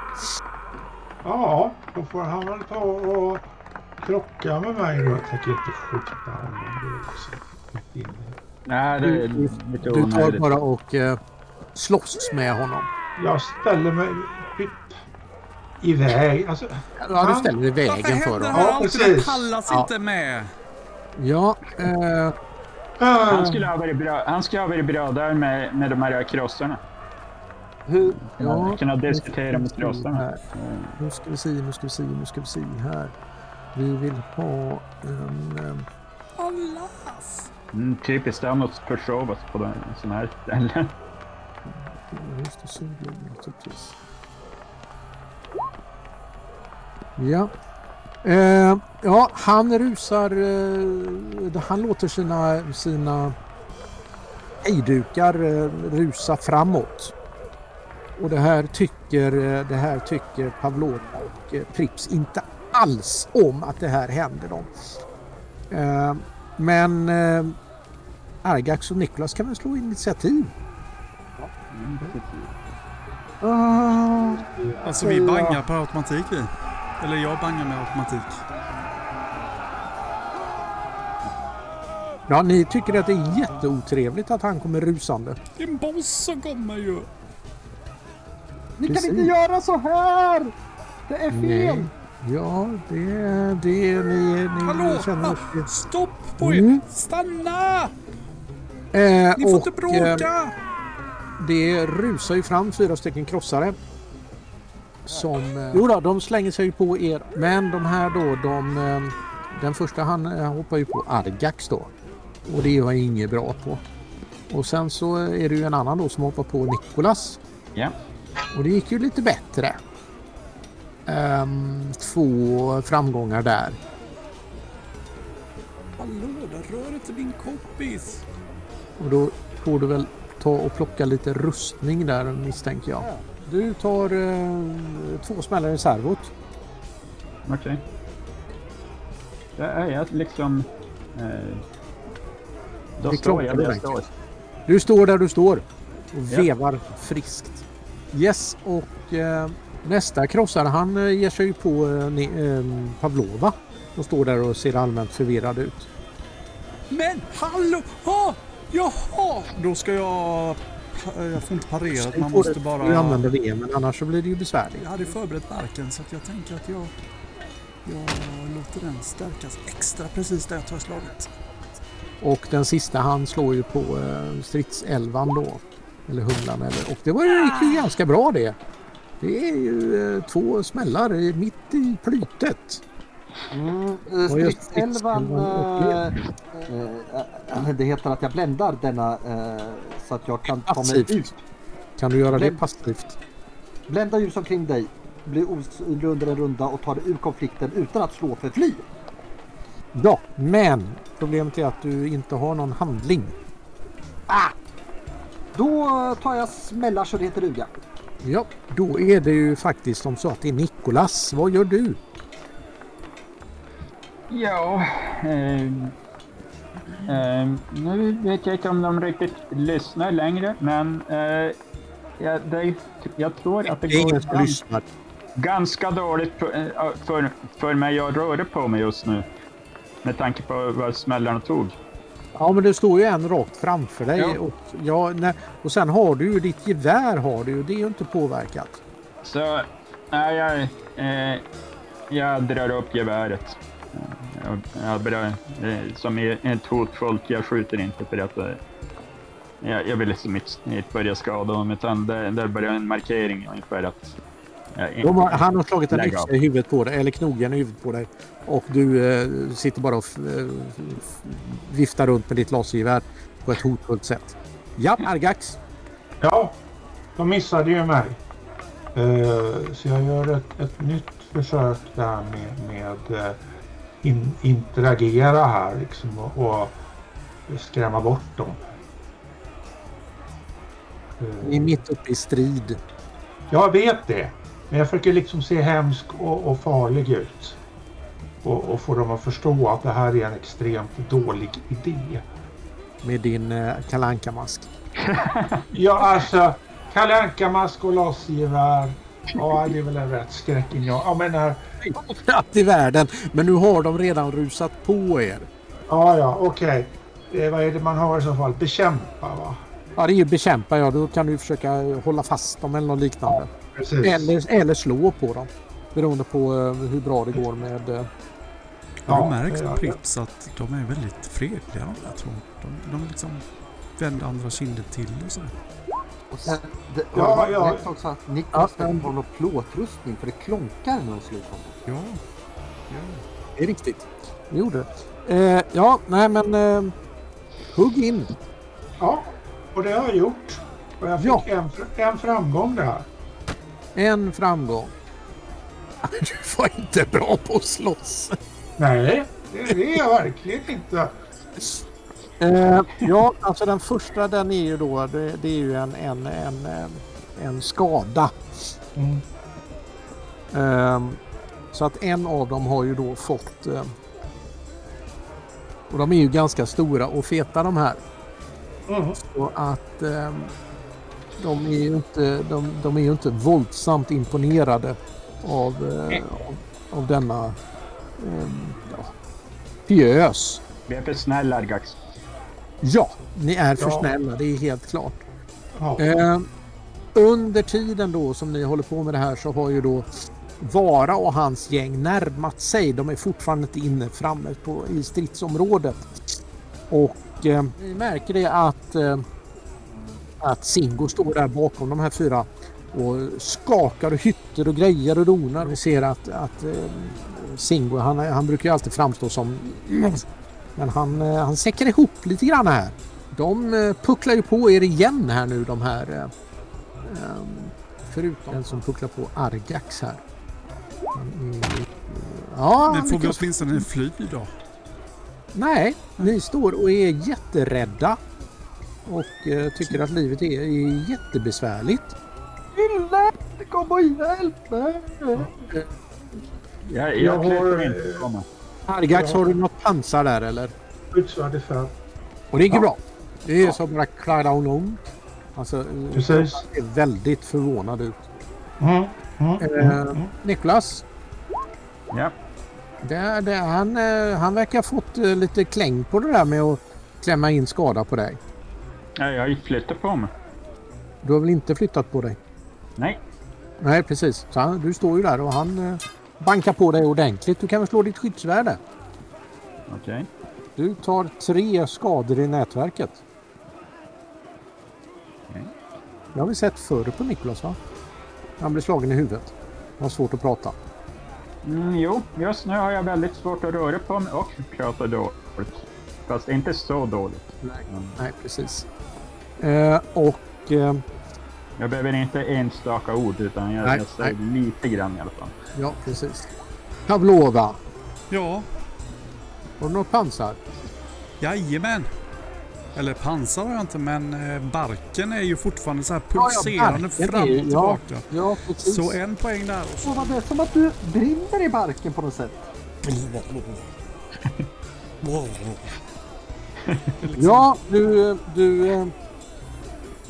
Speaker 2: Ja, då får han väl ta och krocka med mig då. Jag tänker inte skjuta honom. Det är.
Speaker 5: Nej, det är lite
Speaker 3: Du tar bara och eh, slåss med honom.
Speaker 2: Jag ställer mig typ i väg. Alltså,
Speaker 3: Ja, du ställer dig i vägen för honom.
Speaker 2: Ja, precis.
Speaker 4: Pallas
Speaker 3: Ja.
Speaker 4: inte med.
Speaker 3: Ja, eh,
Speaker 5: Han skulle ha varit bra, han skulle ha varit bra där med, med de här krossarna.
Speaker 1: Hur,
Speaker 3: Ja,
Speaker 5: Kunna diskutera med krossarna.
Speaker 3: här. Nu ska vi se, nu ska vi se, nu ska vi se här. Vi vill ha en... eh,
Speaker 4: Pallas.
Speaker 5: Mm, typiskt dem att försova sig på den sån här ställen.
Speaker 3: Just det, så blir det naturligtvis. Ja. Eh, ja, han rusar... Eh, han låter sina, sina hejdukar eh, rusa framåt. Och det här tycker, eh, det här tycker Pavlova och eh, Prips inte alls om att det här händer dem. Eh, men Argax och Niklas kan väl slå initiativ?
Speaker 1: Ah,
Speaker 4: Alltså vi bangar per automatik vi. Eller jag bangar med automatik.
Speaker 3: Ja, ni tycker att det är jätteotrevligt att han kommer rusande.
Speaker 4: Det är en boss som kommer ju.
Speaker 1: ni
Speaker 3: Precis.
Speaker 1: kan inte göra så här! Det är fel!
Speaker 3: Nej. Ja, det, det ni, ni
Speaker 4: Hallå!
Speaker 3: känner
Speaker 4: Ah, stopp på er!
Speaker 3: Mm.
Speaker 4: Stanna!
Speaker 3: eh,
Speaker 4: Ni får
Speaker 3: och,
Speaker 4: inte bråka!
Speaker 3: Eh, det rusar ju fram fyra stycken krossare. Som... Eh, jo då, de slänger sig på er. Men de här då, de... Eh, den första han eh, hoppar ju på Argax då. Och det är jag inget bra på. Och sen så är det ju en annan då som hoppar på Nikolas.
Speaker 5: Ja.
Speaker 3: Och det gick ju lite bättre. Ehm, två framgångar där.
Speaker 4: Hallå, där rör inte din kompis.
Speaker 3: Och då får du väl ta och plocka lite rustning där misstänker jag. Du tar eh, två smällar i servot.
Speaker 5: Okej. Det är jag liksom... Eh, då
Speaker 3: Det
Speaker 5: står jag där jag står.
Speaker 3: Du står där du står och
Speaker 5: Ja.
Speaker 3: vevar friskt. Yes, och eh, nästa krossare han eh, ger sig ju på eh, eh, Pavlova. Som står där och ser allmänt förvirrad ut.
Speaker 4: Men hallå! Ah, jaha! Då ska jag... Jag får inte parera. Man måste bara...
Speaker 3: du använder det, men annars så blir det ju besvärligt.
Speaker 4: Jag hade förberett verken så jag tänker att jag... Jag låter den stärkas extra precis där jag tar slaget.
Speaker 3: Och den sista han slår ju på eh, stridselvan då. Eller humlan eller. Och det var ju, gick ju ganska bra det. Det är ju eh, två smällar mitt i plytet.
Speaker 1: Mm, eh, Stridselvan, eh, eh, det heter att jag bländar denna eh, så att jag kan ta mig
Speaker 3: Passivt.
Speaker 1: ut.
Speaker 3: Kan du göra det
Speaker 1: Bländ-
Speaker 3: passivt?
Speaker 1: Blända ljus omkring dig, bli osynlig under en runda och ta dig ur konflikten utan att slå för fly.
Speaker 3: Ja, men problemet är att du inte har någon handling.
Speaker 1: Då tar jag smällar så det heter duga.
Speaker 3: Ja, då är det ju faktiskt som så att det är Nikolas. Vad gör du?
Speaker 5: Ja, ehm, ehm, nu vet jag inte om de riktigt lyssnar längre, men eh, ja, det, jag tror att det
Speaker 3: Det
Speaker 5: går
Speaker 3: ingen som
Speaker 5: gans,
Speaker 3: lyssnar.
Speaker 5: ganska dåligt för, eh, för, för mig att röra på mig just nu. Med tanke på vad smällarna tog.
Speaker 3: Ja, men det står ju en rakt framför dig.
Speaker 5: Ja.
Speaker 3: Och, ja, nej, och sen har du ju ditt gevär har du. Det är ju inte påverkat.
Speaker 5: Så nej, jag, eh, jag drar upp geväret. Jag, jag eh, som är ett hotfullt, jag skjuter inte för att eh, jag, jag vill liksom inte, inte börja skada dem, utan där, där börjar en markering ungefär att jag
Speaker 3: De har, han har slagit en yxa i huvudet på dig, eller knogen i huvudet på dig. Och du eh, sitter bara och f- eh, f- viftar runt med ditt lasergevär på ett hotfullt sätt. Ja, Argax.
Speaker 2: Ja, de missade ju mig. Eh, så jag gör ett, ett nytt försök där med, med eh, in, interagera här liksom och, och skrämma bort dem. Eh,
Speaker 3: Ni är mitt uppe i strid.
Speaker 2: Jag vet det. Men jag försöker liksom se hemsk och, och farlig ut. Och, och få dem att förstå att det här är en extremt dålig idé.
Speaker 3: med din eh, kalanka-mask.
Speaker 2: Ja, alltså Kalle Anka-mask och lasergevär. Ja, det är väl en rätt skräcking. Ja, jag menar,
Speaker 3: Allt i världen. Men nu har de redan rusat på er.
Speaker 2: ja, ja, okej. Eh, vad är det man har i så fall? Bekämpa, va?
Speaker 3: Ja, det är ju bekämpa. Ja, då kan du försöka hålla fast dem eller något liknande.
Speaker 2: Precis.
Speaker 3: Eller, eller slå på dem. Beroende på eh, hur bra det går med... Eh,
Speaker 4: Har
Speaker 2: Ja,
Speaker 4: märkt
Speaker 2: ja,
Speaker 4: på
Speaker 2: ja.
Speaker 4: Prips att de är väldigt fredliga där två? De, de liksom vänder andra kinden till och så.
Speaker 1: Och sen, det,
Speaker 2: Ja,
Speaker 1: ja,
Speaker 2: ja.
Speaker 1: ja. också att Niklas
Speaker 3: Ja,
Speaker 1: har någon plåtrustning för det klonkar när de slår honom.
Speaker 4: Ja. ja.
Speaker 3: det är riktigt. Det gjorde det. Eh, ja, nej men... Eh, hugg in.
Speaker 2: Ja, och det har jag gjort. Och jag fick
Speaker 3: Ja.
Speaker 2: en, en framgång där.
Speaker 3: En framgång. Du var inte bra på att slåss.
Speaker 2: Nej, det är jag verkligen inte.
Speaker 3: Eh, ja, alltså den första den är ju då, det, det är ju en, en, en, eh, en skada.
Speaker 2: Mm.
Speaker 3: Ehm, så att en av dem har ju då fått... Eh, och de är ju ganska stora och feta de här.
Speaker 2: Mm.
Speaker 3: Så att ehm, de, är ju inte, de, de är ju inte våldsamt imponerade av, eh, av, av denna ehm, ja, pjös.
Speaker 5: Vi är för snälla, Argax.
Speaker 3: Ja, ni är för
Speaker 2: Ja.
Speaker 3: snälla, det är helt klart.
Speaker 2: Ja.
Speaker 3: Eh, under tiden då som ni håller på med det här så har ju då Vara och hans gäng närmat sig. De är fortfarande inte inne framme på, i stridsområdet. Och eh, ni märker det att, eh, att Singo står där bakom de här fyra och skakar och hytter och grejer och donar. Vi ser att, att eh, Singo, han, han brukar ju alltid framstå som... Men han, eh, han säckar ihop lite grann här. De eh, pucklar ju på er igen här nu de här. eh, ehm, Förutom den som pucklar på Argax här. Ja,
Speaker 4: Men får vi åtminstone fly då?
Speaker 3: Nej, ni står och är jätterädda. Och eh, tycker att livet är, är jättebesvärligt.
Speaker 1: Ille! Kom och hjälp mig!
Speaker 5: Jag, jag,
Speaker 2: Jag har,
Speaker 5: klättrar inte mig.
Speaker 3: Argax,
Speaker 2: Ja.
Speaker 3: har du något pansar där eller?
Speaker 2: Skyddsvärde fem.
Speaker 3: Och det gick
Speaker 2: Ja.
Speaker 3: bra. Det är
Speaker 2: Ja.
Speaker 3: som bara klara lång. Alltså, eh,
Speaker 2: Precis.
Speaker 3: ser väldigt förvånad ut.
Speaker 2: Mm. Mm.
Speaker 3: Eh,
Speaker 2: Mm. Mm.
Speaker 3: Niklas,
Speaker 5: Ja.
Speaker 3: det, det, han, eh, han verkar ha fått eh, lite kläng på det där med att klämma in skada på dig.
Speaker 5: Ja, jag har ju flyttat på mig.
Speaker 3: Du har väl inte flyttat på dig?
Speaker 5: Nej.
Speaker 3: Nej, precis. Så han, du står ju där och han bankar på dig ordentligt. Du kan väl slå ditt skyddsvärde?
Speaker 5: Okej.
Speaker 3: Du tar tre skador i nätverket.
Speaker 5: Okej.
Speaker 3: Det har vi sett förr på Niklas va? Han blir slagen i huvudet. Han har svårt att prata.
Speaker 5: Mm, jo, just nu har jag väldigt svårt att röra på mig och prata dåligt. Fast inte så dåligt. Mm.
Speaker 3: Nej, precis. Eh, och eh,
Speaker 5: Jag behöver inte enstaka ord utan jag,
Speaker 3: Nej,
Speaker 5: jag säger lite grann i alla fall.
Speaker 3: ja, precis. Pavlova,
Speaker 4: Ja,
Speaker 3: har du något pansar?
Speaker 4: jajamän. Eller pansar har jag inte, men eh, barken är ju fortfarande så här
Speaker 3: Ja, ja,
Speaker 4: pulserande
Speaker 3: barken
Speaker 4: fram och
Speaker 3: är ja.
Speaker 4: tillbaka.
Speaker 3: Ja, precis.
Speaker 4: Så en poäng där. Och så.
Speaker 1: Var det som att du brinner i barken på något sätt.
Speaker 3: Ja, du, du, eh,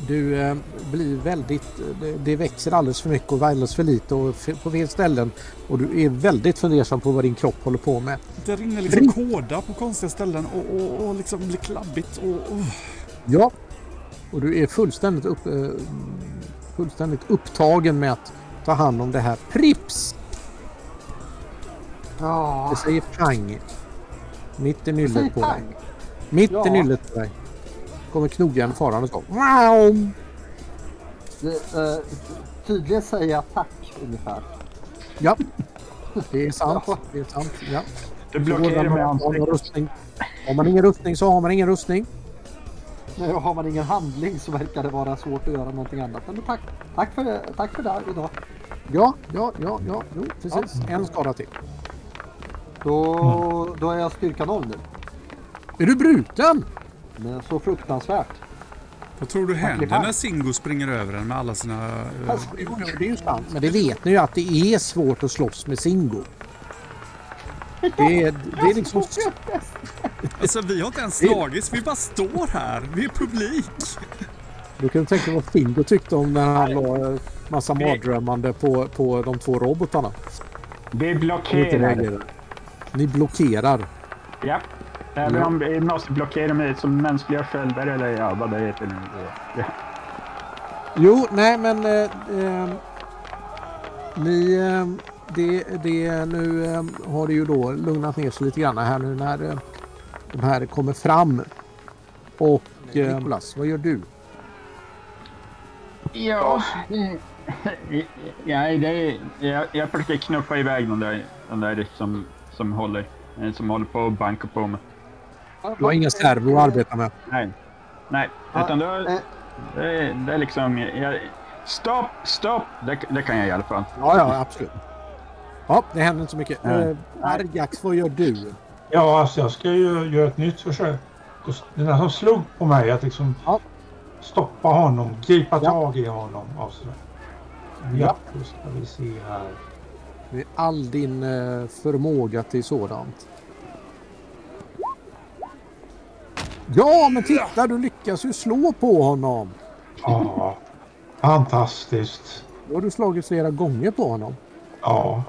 Speaker 3: du eh, blir väldigt... Det, det växer alldeles för mycket och alldeles för lite och på fel ställen. Och du är väldigt fundersam på vad din kropp håller på med.
Speaker 4: Det rinner liksom kåda på konstiga ställen och, och, och liksom blir klabbigt. Och, och.
Speaker 3: Ja. Och du är fullständigt, upp, eh, fullständigt upptagen med att ta hand om det här. Prips!
Speaker 1: Ja,
Speaker 3: Det säger pang. Mitt i nyllet på dig. Mitt i
Speaker 1: Ja.
Speaker 3: nyllet på dig. Kommer knogjärn faran och så. Wow!
Speaker 1: Det, eh, tydligen säger jag tack ungefär.
Speaker 3: Ja. Det är sant. Det är sant. Ja.
Speaker 5: Du blockerar
Speaker 3: har
Speaker 5: med ansiktet.
Speaker 3: rustning. har man ingen rustning så har man ingen rustning.
Speaker 1: Nej, och har man ingen handling så verkar det vara svårt att göra någonting annat. Men tack, tack för, tack för det idag.
Speaker 3: Ja, ja, ja, ja. Jo, precis. En skada till.
Speaker 1: Då, då är jag styrka noll nu.
Speaker 3: Är du bruten?
Speaker 1: Men så fruktansvärt.
Speaker 4: Vad tror du händer när Singo springer över en med alla sina... eh,
Speaker 1: Alltså,
Speaker 3: det är ju sant. Men det vet ni ju att det är svårt att slåss med Singo. Det är, det är liksom...
Speaker 4: Alltså vi har inte ens slagits, vi bara står här. Vi är publik.
Speaker 3: Du kan tänka dig vad Singo tyckte om när han la eh, massa mardrömmande på, på de två robotarna.
Speaker 5: Vi blockerar.
Speaker 3: Ni blockerar.
Speaker 5: Ja. Även
Speaker 3: Ja.
Speaker 5: om vi måste blockera med som mänskliga sköldar eller ja, vad det heter nu. Ja.
Speaker 3: Jo, nej men... Eh, eh, ni... Eh, det, det, nu eh, har det ju då lugnat ner sig lite grann här nu när eh, de här kommer fram. Och eh, Nicolas, vad gör du?
Speaker 5: Ja, ja det, jag, jag försöker knuffa iväg den där, den där som, som, håller, eh, som håller på att banka på mig.
Speaker 3: Du har inga servo att arbeta med.
Speaker 5: Nej, nej, utan då,
Speaker 1: eh.
Speaker 5: det, det är liksom... Jag, stopp, stopp! Det, det kan jag i alla fall.
Speaker 3: Ja, ja, absolut. Ja, det händer inte så mycket.
Speaker 5: Nej.
Speaker 3: Eh, Argax, vad gör du?
Speaker 2: Ja, alltså jag ska ju göra ett nytt försök. Den där som slog på mig, att liksom
Speaker 3: Ja.
Speaker 2: stoppa honom, gripa
Speaker 3: Ja.
Speaker 2: tag i honom. Alltså.
Speaker 3: Ja.
Speaker 2: Ja, då ska vi se här.
Speaker 3: Med all din eh, förmåga till sådant. Ja, men titta, du lyckas ju slå på honom.
Speaker 2: Ja, fantastiskt.
Speaker 3: Då har du slagit flera gånger på honom.
Speaker 2: Ja,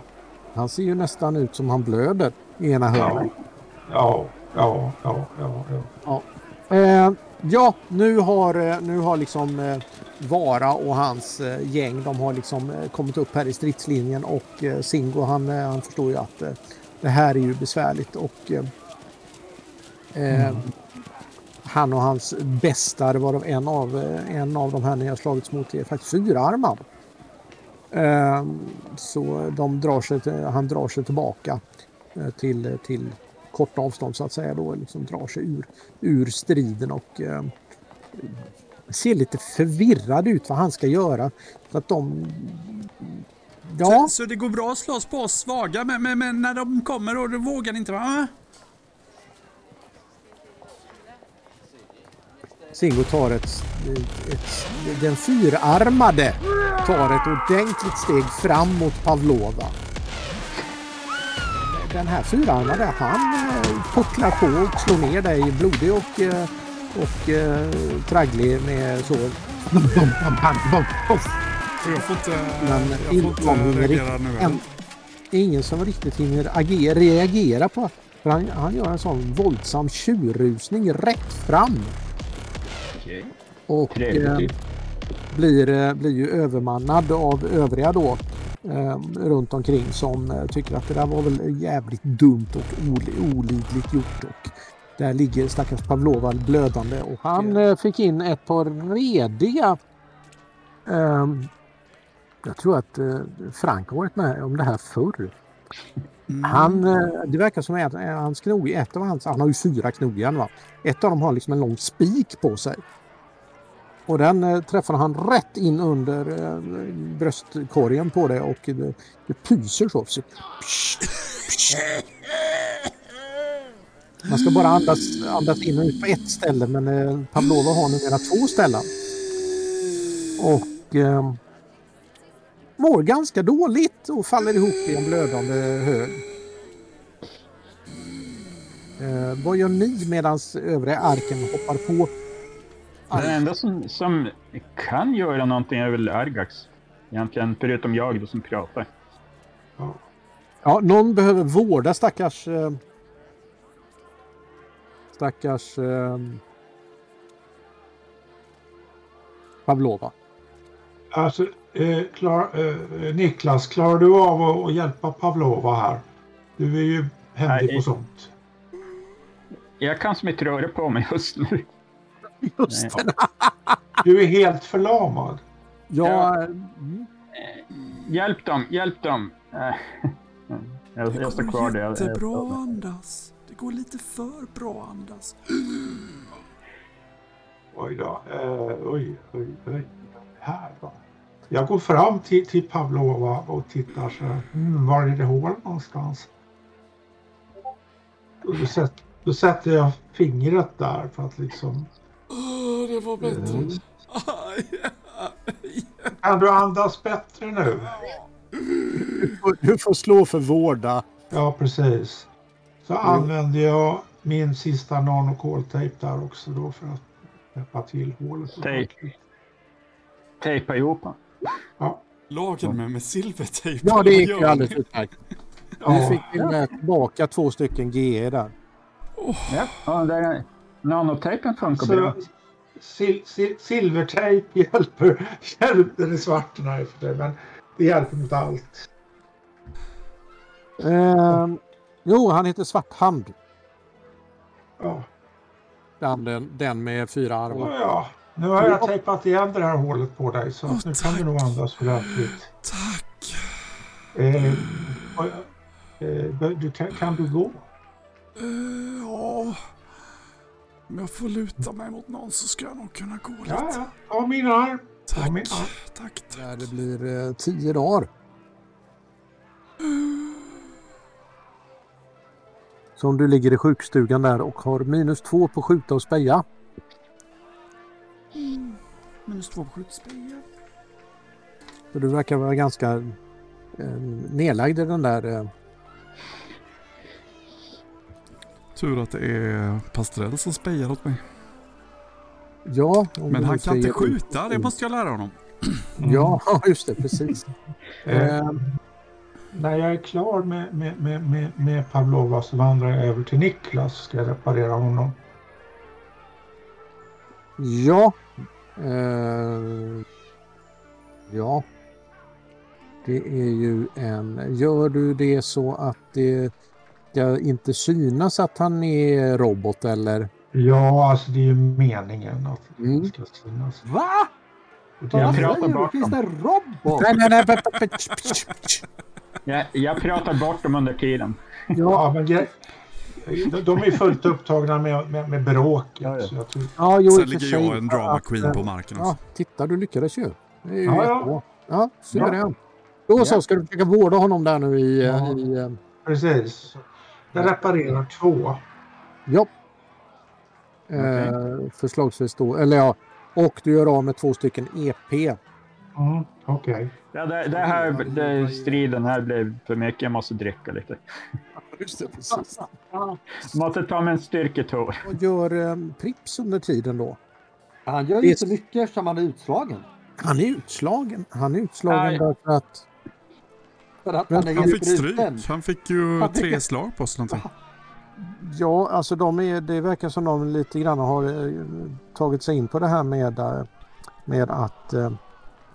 Speaker 3: Han ser ju nästan ut som han blöder i ena
Speaker 2: ja,
Speaker 3: hörnet.
Speaker 2: ja, ja, ja, ja, ja.
Speaker 3: Eh, ja, nu har, eh, nu har liksom eh, Vara och hans eh, gäng, de har liksom kommit upp här i stridslinjen och Singo han, han förstår ju att det här är ju besvärligt och eh, han och hans bästar varav en av, eh, en av de här ni har slagits mot är faktiskt fyrarmad. Ehm, så de drar sig till, han drar sig tillbaka eh, till, till kort avstånd så att säga då liksom drar sig ur, ur striden och eh, ser lite förvirrad ut vad han ska göra. Så att de... Ja,
Speaker 4: Så, så det går bra att slåss på oss svaga, men, men, men när de kommer och då vågar ni inte va?
Speaker 3: Singo tar ett, ett... Den fyrarmade tar ett ordentligt steg fram mot Pavlova. Den här fyrarmade, han eh, pucklar på och slår ner dig blodig och, eh, och eh, tragglig med så...
Speaker 4: Jag får inte,
Speaker 3: Men
Speaker 4: jag får
Speaker 3: inte
Speaker 4: reagera
Speaker 3: riktigt,
Speaker 4: nu.
Speaker 3: en,
Speaker 4: eller?
Speaker 3: ingen som riktigt hinner agera, reagera på för han, han gör en sån våldsam tjurrusning rätt fram
Speaker 5: Okej.
Speaker 3: och eh,
Speaker 5: Trevligt.
Speaker 3: blir, eh, blir ju övermannad av övriga då eh, runt omkring som eh, tycker att det där var väl jävligt dumt och oli, olidligt gjort och Där ligger stackars Pavlova blödande och han eh, fick in ett par rediga ehm, jag tror att eh, Frank har varit med om det här förr.
Speaker 4: Mm.
Speaker 3: Han, eh, det verkar som att hans knog, ett av hans, han har ju fyra knogjärn va. Ett av dem har liksom en lång spik på sig. Och den eh, träffar han rätt in under eh, bröstkorgen på det och det, det pyser så. så psh, psh. Man ska bara andas, andas in och ut på ett ställe men eh, Pavlova har numera två ställen. Och eh, mår ganska dåligt och faller ihop i en blödande hög. Eh, vad gör ni medan övriga arken hoppar på?
Speaker 5: Den enda som, som kan göra någonting är väl Argax. Egentligen, förutom jag då som pratar.
Speaker 2: Ja.
Speaker 3: Ja, någon behöver vårda stackars... Eh, stackars... Eh, Pavlova.
Speaker 2: Alltså, eh, klar, eh, Niklas, klarar du av att, att hjälpa Pavlova här? Du är ju händig
Speaker 5: Nej.
Speaker 2: på sånt.
Speaker 5: Jag kan som inte röra på mig just nu.
Speaker 3: Just det.
Speaker 2: Du är helt förlamad.
Speaker 3: Ja, mm.
Speaker 5: Hjälp dem, hjälp dem! Eh, Jag,
Speaker 4: Det
Speaker 5: jag står
Speaker 4: går
Speaker 5: kvar där. Jag-
Speaker 4: jättebra att
Speaker 5: jag-
Speaker 4: andas. Det går lite för bra att andas.
Speaker 2: Oj då. Eh, oj, oj, oj. Här då. Jag går fram till, till Pavlova och tittar så här. Mm, var är det hål någonstans? Och då, sätt, då sätter jag fingret där för att liksom...
Speaker 4: Åh, det var bättre.
Speaker 2: Mm.
Speaker 4: Aj, aj.
Speaker 2: Kan du andas bättre nu?
Speaker 3: du får slå för vårda.
Speaker 2: Ja, precis. Så använder jag min sista nanokoltejp där också då för att täppa till hålet.
Speaker 5: Tejp. Tejpa ihop honom.
Speaker 2: Ja,
Speaker 4: Lagen med, med silvertejp.
Speaker 3: Ja, det gick ju alldeles utmärkt. Nu
Speaker 2: ja.
Speaker 3: fick vi med tillbaka två stycken GE där.
Speaker 5: Ja, ja där, nanotejpen funkar bra.
Speaker 2: Sil, sil, silvertejp hjälper, hjälper i svartorna i för sig, men det hjälper mot allt.
Speaker 3: Ehm, jo, han heter Svarthand.
Speaker 2: Ja.
Speaker 3: Den, den, den med fyra armar.
Speaker 2: ja, nu har jag tejpat igen det här hålet på dig så
Speaker 4: Åh,
Speaker 2: nu kan du nog andas ordentligt.
Speaker 4: Tack.
Speaker 2: Eh, eh, du, kan, kan du gå?
Speaker 4: Eh, ja. Om jag får luta mig mot någon så ska jag nog kunna gå lite.
Speaker 2: Ja, ja. Ta min arm. Ta min
Speaker 4: Tack.
Speaker 2: arm.
Speaker 4: Tack, tack.
Speaker 3: Där det blir eh, tio dagar. Så om du ligger i sjukstugan där och har minus två på skjuta och speja.
Speaker 4: Minus två på skjutspeja.
Speaker 3: Så du verkar vara ganska eh, nedlagd i den där. Eh,
Speaker 4: Tur att det är Pastrell som spejar åt mig.
Speaker 3: ja, om
Speaker 4: Men han kan inte skjuta, det måste jag lära honom.
Speaker 3: Ja, just det, precis.
Speaker 2: Eh,
Speaker 3: Eh,
Speaker 2: när jag är klar med, med, med, med, med Pavlova så vandrar jag över till Niklas. Ska jag reparera honom.
Speaker 3: Ja. Eh, ja. Det är ju en... Gör du det så att det ska inte synas att han är robot eller?
Speaker 2: Ja, alltså det är ju meningen att det
Speaker 3: Mm.
Speaker 2: ska synas.
Speaker 1: Va?
Speaker 2: Och det
Speaker 5: Jag
Speaker 2: är,
Speaker 5: pratar bort
Speaker 1: Finns
Speaker 5: dem.
Speaker 1: det en robot?
Speaker 3: Nej, nej, nej.
Speaker 5: Jag, jag pratar bort dem under tiden.
Speaker 3: Ja,
Speaker 2: men de, de är fullt upptagna med, med, med bråket.
Speaker 5: Ja, ja.
Speaker 2: Jag tror,
Speaker 3: ja jo,
Speaker 4: Sen ligger jag en drama
Speaker 3: att,
Speaker 4: queen
Speaker 3: eh,
Speaker 4: på marken.
Speaker 3: Ja,
Speaker 4: Alltså.
Speaker 3: titta du lyckades ju. Det är ju
Speaker 2: Ja, ja.
Speaker 3: Ja. Då så,
Speaker 5: Ja.
Speaker 3: ska du försöka vårda honom där nu i... eh,
Speaker 2: Ja.
Speaker 3: i eh,
Speaker 2: precis. Jag reparerar två.
Speaker 3: ja. Eh, förslagsvis då, eller ja. Och du gör av med två stycken EP.
Speaker 2: Mm, Okej.
Speaker 5: Ja, det, det här det, striden här blev för mycket. Jag måste dricka lite.
Speaker 3: Just det, precis.
Speaker 5: Måste ta mig en styrketår.
Speaker 3: Vad gör eh, Prips under tiden då?
Speaker 1: Han gör ju inte mycket eftersom han är utslagen.
Speaker 3: Han är utslagen. Han är utslagen
Speaker 5: Nej.
Speaker 3: därför att...
Speaker 1: För att han är
Speaker 4: Han fick stryk. Han fick ju
Speaker 1: Han fick-
Speaker 4: tre slag på sig någonting.
Speaker 3: Ja, alltså de är, det verkar som de lite grann har eh, tagit sig in på det här med, eh, med att eh,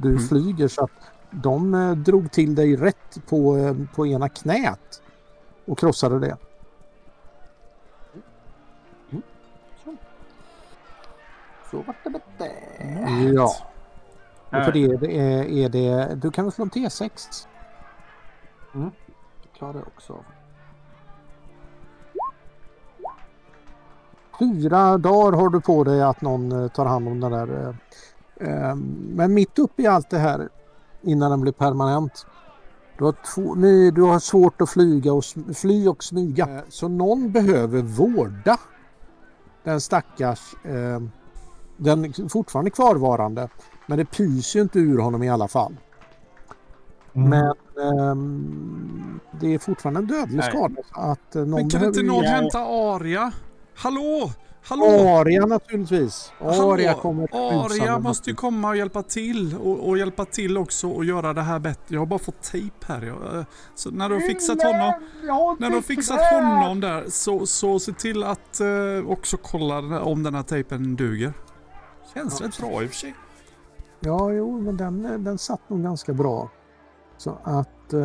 Speaker 3: du
Speaker 4: Mm.
Speaker 3: flyger så att de eh, drog till dig rätt på, eh, på ena knät och krossade det.
Speaker 1: Så vart det med det.
Speaker 3: Ja. Och för det, det är, är det... Du kan väl slå en T6?
Speaker 1: Klarar jag också av.
Speaker 3: Fyra dagar har du på dig att någon eh, tar hand om den där. Eh, eh, Men mitt uppe i allt det här innan den blir permanent. Du har, två, nej, du har svårt att flyga och, fly och smyga. Eh, Så någon behöver vårda den stackars, eh, den fortfarande kvarvarande. Men det pyser ju inte ur honom i alla fall.
Speaker 2: Mm.
Speaker 3: Men ehm, det är fortfarande en dödlig skada. Att eh, någon
Speaker 4: Men kan inte någon hämta Aria? Hallå? Hallå?
Speaker 3: Aria naturligtvis. Aria
Speaker 4: Hallå?
Speaker 3: kommer
Speaker 4: Aria måste ju komma och hjälpa till och, och hjälpa till också och göra det här bättre. Jag har bara fått tejp här. Jag, eh, så när du har fixat honom, när du har fixat honom där så, så se till att eh, också kolla om den här tejpen duger. Känns rätt bra i och för sig.
Speaker 3: Ja, jo, men den, den satt nog ganska bra. Så att, eh,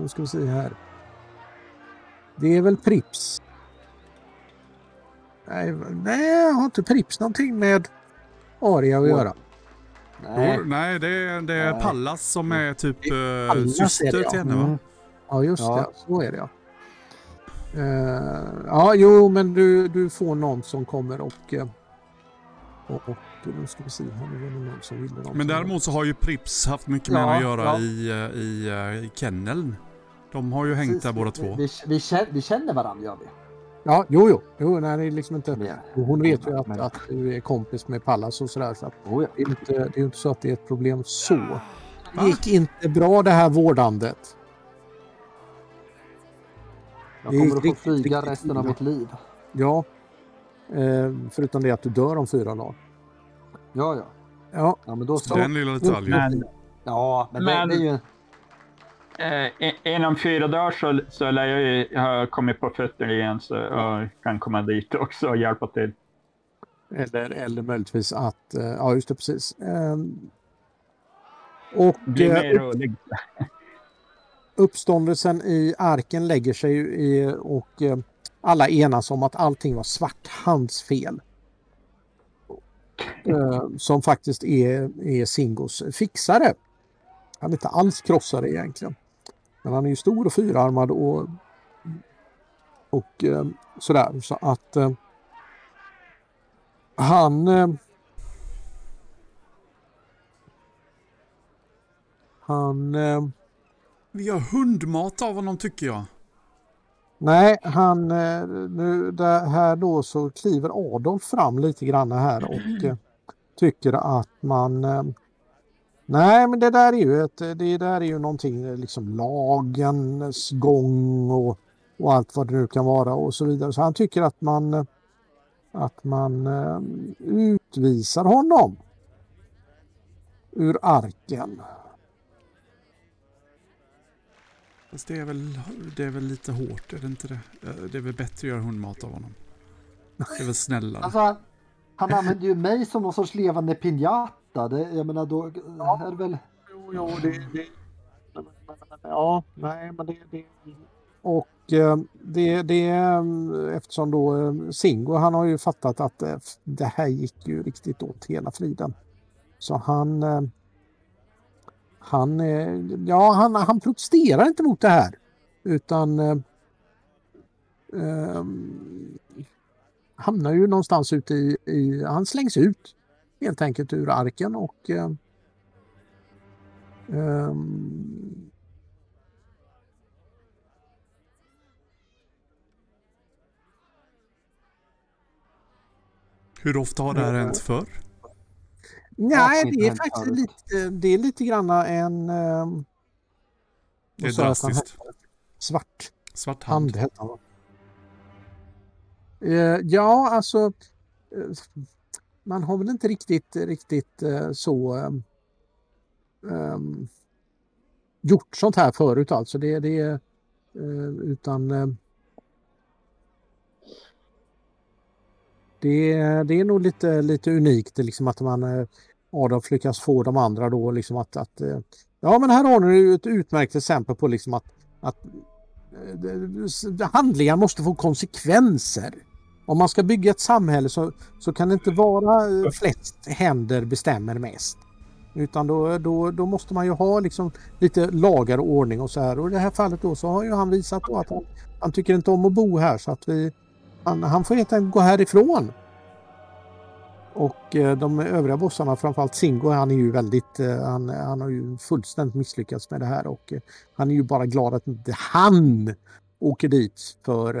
Speaker 3: nu ska vi se här. Det är väl Prips. Nej, nej, jag har inte Prips någonting med Aria att göra.
Speaker 1: Nej.
Speaker 4: Jo, nej, det är, det är. Pallas som är typ eh,
Speaker 3: Pallas är det,
Speaker 4: syster
Speaker 3: ja.
Speaker 4: till henne va?
Speaker 1: Mm.
Speaker 3: Ja, just
Speaker 1: Ja.
Speaker 3: det. Så är det ja. Eh, ja, jo, men du, du får någon som kommer och... eh, och, och nu ska vi se här. Var det någon som ville någonting.
Speaker 4: Men däremot så har ju Prips haft mycket med
Speaker 1: Ja,
Speaker 4: att göra
Speaker 1: ja.
Speaker 4: i, eh, i uh, kenneln. De har ju hängt där båda två.
Speaker 1: Vi, vi, känner, vi känner varandra gör vi.
Speaker 3: Ja, jo, jo. jo nej, det är liksom inte... Och hon vet ju att,
Speaker 1: Men-
Speaker 3: att du är kompis med Pallas och sådär. Så att
Speaker 1: Oh, ja.
Speaker 3: det, är inte, det är ju inte så att det är ett problem så. Det gick inte bra det här vårdandet.
Speaker 1: Jag kommer att få flyga
Speaker 3: riktigt
Speaker 1: resten av mitt liv.
Speaker 3: Ja. Eh, förutom det att du dör om fyra dagar.
Speaker 1: Ja, ja.
Speaker 3: Ja,
Speaker 1: Ja, men då så.
Speaker 4: Den lilla detaljen.
Speaker 5: Men
Speaker 1: Ja, men,
Speaker 5: Men-
Speaker 1: Det, det är ju...
Speaker 5: eh, inom fyra dagar så, så lär jag ju ha kommit på fötter igen så jag kan komma dit också och hjälpa till.
Speaker 3: eller, eller möjligtvis att... Eh, ja, just det, precis. Eh, och
Speaker 5: Bli
Speaker 3: eh,
Speaker 5: mer rolig.
Speaker 3: uppståndelsen i arken lägger sig ju i, och eh, alla enas om att allting var Svarthands fel. Eh, som faktiskt är, är Singos fixare. Han är inte alls krossare egentligen. Men han är ju stor och fyrarmad och, och eh, sådär. Så att eh, han eh, han eh,
Speaker 4: Vi har hundmat av honom tycker jag.
Speaker 3: Nej, han, eh, nu där, här då så kliver Adolf fram lite grann här och eh, tycker att man Nej, men det där är ju ett, det där är ju någonting eh, liksom lagens gång och, och allt vad det nu kan vara och så vidare. Så han tycker att man eh, att man eh, utvisar honom ur arken.
Speaker 4: Fast det är, väl, det är väl lite hårt, är det inte det? Det är väl bättre att göra hundmat av honom. Det är väl snällare.
Speaker 1: Alltså, han, använder ju mig som någon sorts levande pinjata. Det, jag menar då är det väl...
Speaker 3: Jo, jo, det, det, ja, nej, men det, det och eh, det, det eftersom då eh, Singo, han har ju fattat att eh, det här gick ju riktigt åt hela friden. Så han, han, ja, han, han protesterar inte mot det här utan eh, hamnar ju någonstans ute i, i, han slängs ut helt enkelt ur arken och eh, Ehm,
Speaker 4: Hur ofta har det här hänt förr?
Speaker 3: nej, det är faktiskt lite, det är lite grann en... Um,
Speaker 4: Det är drastiskt.
Speaker 3: Svart
Speaker 4: Svart hand.
Speaker 3: hand hette han? Eh, ja, alltså man har väl inte riktigt, riktigt eh, så... um, gjort sånt här förut alltså. Det, det eh, utan... det, det är nog lite, lite unikt liksom att man Adolf lyckas få de andra då liksom att, att ja men här har ni ett utmärkt exempel på liksom att, att handlingar måste få konsekvenser. Om man ska bygga ett samhälle så, så kan det inte vara eh, flest händer bestämmer mest. Utan då, då, då måste man ju ha liksom lite lagar och ordning och så här. Och i det här fallet då så har ju han visat på att han, han tycker inte om att bo här så att vi, han, han får helt enkelt gå härifrån. Och eh, de övriga bossarna, framförallt Singo, han är ju väldigt, eh, han, han har ju fullständigt misslyckats med det här och han är ju bara glad att inte han åker dit för,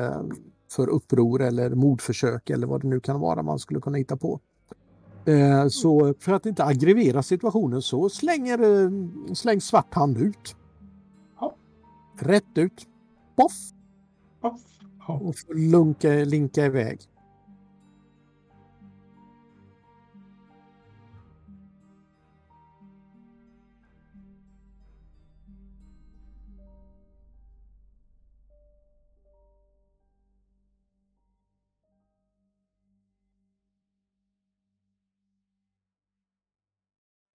Speaker 3: för uppror eller mordförsök eller vad det nu kan vara man skulle kunna hitta på. Eh, Så för att inte aggravera situationen så slänger eh, svart hand ut.
Speaker 2: Ja.
Speaker 3: Rätt ut. Poff!
Speaker 2: Ja.
Speaker 3: Och får lunka, linka iväg.